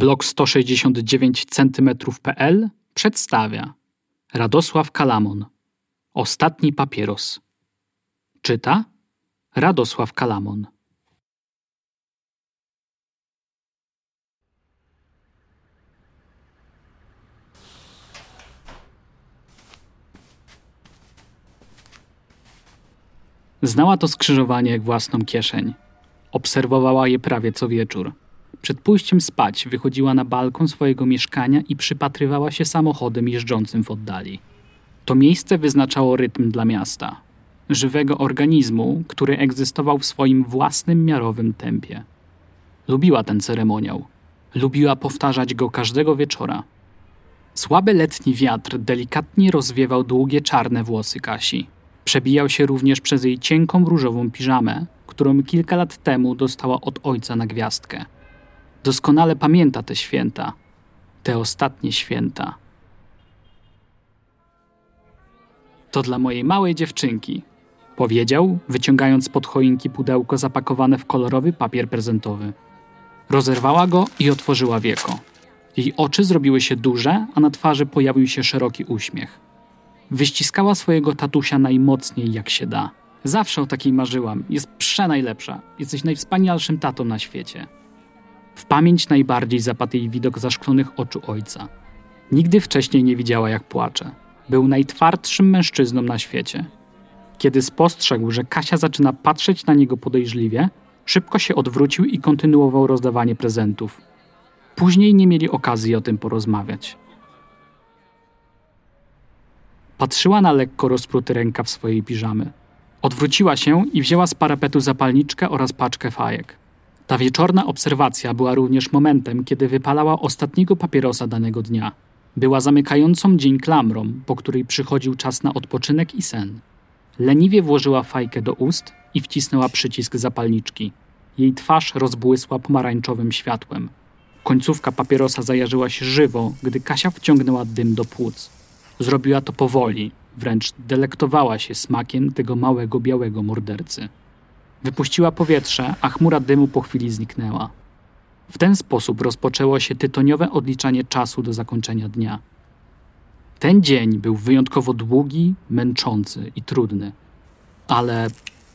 Blok 169 cm.pl przedstawia Radosław Kalamon Ostatni papieros Czyta Radosław Kalamon Znała to skrzyżowanie jak własną kieszeń. Obserwowała je prawie co wieczór. Przed pójściem spać wychodziła na balkon swojego mieszkania i przypatrywała się samochodem jeżdżącym w oddali. To miejsce wyznaczało rytm dla miasta, żywego organizmu, który egzystował w swoim własnym miarowym tempie. Lubiła ten ceremoniał. Lubiła powtarzać go każdego wieczora. Słaby letni wiatr delikatnie rozwiewał długie czarne włosy Kasi. Przebijał się również przez jej cienką różową piżamę, którą kilka lat temu dostała od ojca na gwiazdkę. Doskonale pamięta te święta, te ostatnie święta. To dla mojej małej dziewczynki, powiedział, wyciągając pod choinki pudełko zapakowane w kolorowy papier prezentowy. Rozerwała go i otworzyła wieko. Jej oczy zrobiły się duże, a na twarzy pojawił się szeroki uśmiech. Wyściskała swojego tatusia najmocniej jak się da. Zawsze o takiej marzyłam. Jest przenajlepsza. Jesteś najwspanialszym tatą na świecie. W pamięć najbardziej zapadł jej widok zaszklonych oczu ojca. Nigdy wcześniej nie widziała, jak płacze. Był najtwardszym mężczyzną na świecie. Kiedy spostrzegł, że Kasia zaczyna patrzeć na niego podejrzliwie, szybko się odwrócił i kontynuował rozdawanie prezentów. Później nie mieli okazji o tym porozmawiać. Patrzyła na lekko rozpruty rękaw swojej piżamy. Odwróciła się i wzięła z parapetu zapalniczkę oraz paczkę fajek. Ta wieczorna obserwacja była również momentem, kiedy wypalała ostatniego papierosa danego dnia. Była zamykającą dzień klamrą, po której przychodził czas na odpoczynek i sen. Leniwie włożyła fajkę do ust i wcisnęła przycisk zapalniczki. Jej twarz rozbłysła pomarańczowym światłem. Końcówka papierosa zajarzyła się żywo, gdy Kasia wciągnęła dym do płuc. Zrobiła to powoli, wręcz delektowała się smakiem tego małego białego mordercy. Wypuściła powietrze, a chmura dymu po chwili zniknęła. W ten sposób rozpoczęło się tytoniowe odliczanie czasu do zakończenia dnia. Ten dzień był wyjątkowo długi, męczący i trudny, ale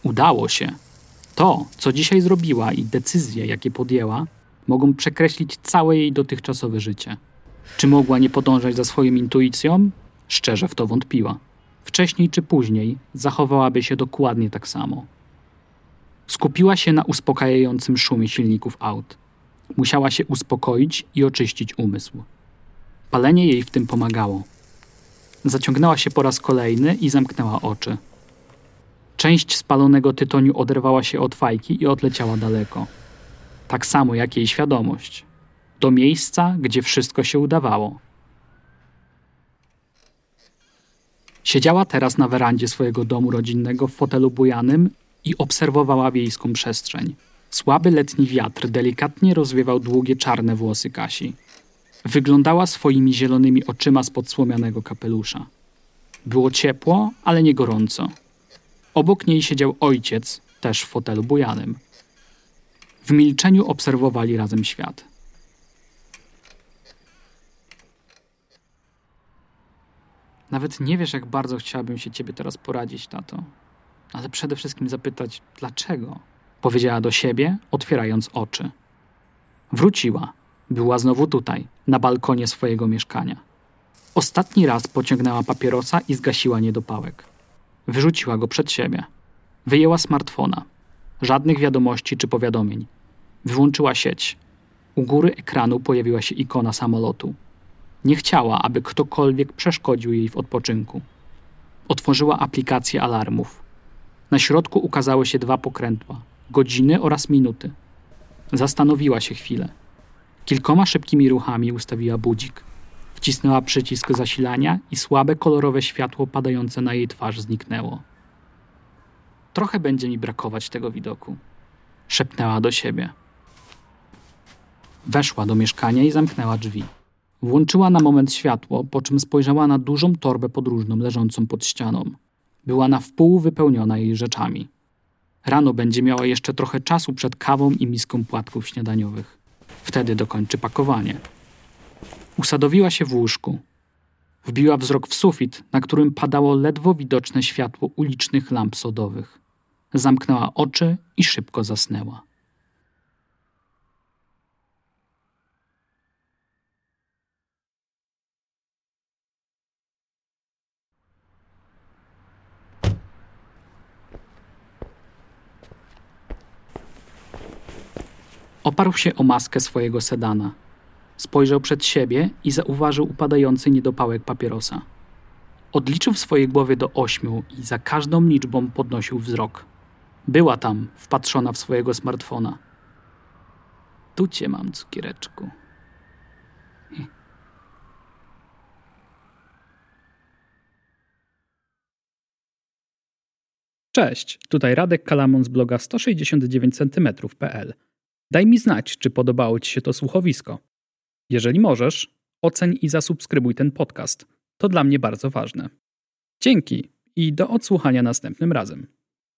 udało się. To, co dzisiaj zrobiła i decyzje, jakie podjęła, mogą przekreślić całe jej dotychczasowe życie. Czy mogła nie podążać za swoją intuicją? Szczerze w to wątpiła. Wcześniej czy później zachowałaby się dokładnie tak samo. Skupiła się na uspokajającym szumie silników aut. Musiała się uspokoić i oczyścić umysł. Palenie jej w tym pomagało. Zaciągnęła się po raz kolejny i zamknęła oczy. Część spalonego tytoniu oderwała się od fajki i odleciała daleko. Tak samo jak jej świadomość. Do miejsca, gdzie wszystko się udawało. Siedziała teraz na werandzie swojego domu rodzinnego w fotelu bujanym i obserwowała wiejską przestrzeń. Słaby letni wiatr delikatnie rozwiewał długie czarne włosy Kasi. Wyglądała swoimi zielonymi oczyma spod słomianego kapelusza. Było ciepło, ale nie gorąco. Obok niej siedział ojciec, też w fotelu bujanym. W milczeniu obserwowali razem świat. Nawet nie wiesz, jak bardzo chciałabym się ciebie teraz poradzić, tato. Ale przede wszystkim zapytać, dlaczego? Powiedziała do siebie, otwierając oczy. Wróciła. Była znowu tutaj, na balkonie swojego mieszkania. Ostatni raz pociągnęła papierosa i zgasiła niedopałek. Wyrzuciła go przed siebie. Wyjęła smartfona. Żadnych wiadomości czy powiadomień. Wyłączyła sieć. U góry ekranu pojawiła się ikona samolotu. Nie chciała, aby ktokolwiek przeszkodził jej w odpoczynku. Otworzyła aplikację alarmów. Na środku ukazały się dwa pokrętła godziny oraz minuty. Zastanowiła się chwilę. Kilkoma szybkimi ruchami ustawiła budzik. Wcisnęła przycisk zasilania i słabe kolorowe światło padające na jej twarz zniknęło. Trochę będzie mi brakować tego widoku, szepnęła do siebie. Weszła do mieszkania i zamknęła drzwi. Włączyła na moment światło, po czym spojrzała na dużą torbę podróżną leżącą pod ścianą. Była na wpół wypełniona jej rzeczami. Rano będzie miała jeszcze trochę czasu przed kawą i miską płatków śniadaniowych. Wtedy dokończy pakowanie. Usadowiła się w łóżku. Wbiła wzrok w sufit, na którym padało ledwo widoczne światło ulicznych lamp sodowych. Zamknęła oczy i szybko zasnęła. Oparł się o maskę swojego sedana. Spojrzał przed siebie i zauważył upadający niedopałek papierosa. Odliczył w swojej głowie do ośmiu i za każdą liczbą podnosił wzrok. Była tam, wpatrzona w swojego smartfona. Tu cię mam, cukiereczku. Cześć, tutaj Radek Kalamon z bloga 169cm.pl. Daj mi znać, czy podobało Ci się to słuchowisko. Jeżeli możesz, oceń i zasubskrybuj ten podcast. To dla mnie bardzo ważne. Dzięki i do odsłuchania następnym razem.